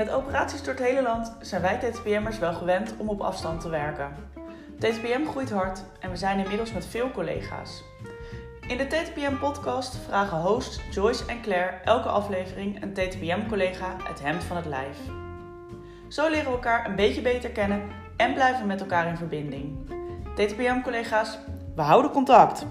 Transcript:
Met operaties door het hele land zijn wij TTPM'ers wel gewend om op afstand te werken. TTPM groeit hard en we zijn inmiddels met veel collega's. In de TTPM-podcast vragen hosts Joyce en Claire elke aflevering een TTPM-collega het hemd van het lijf. Zo leren we elkaar een beetje beter kennen en blijven we met elkaar in verbinding. TTPM-collega's, we houden contact!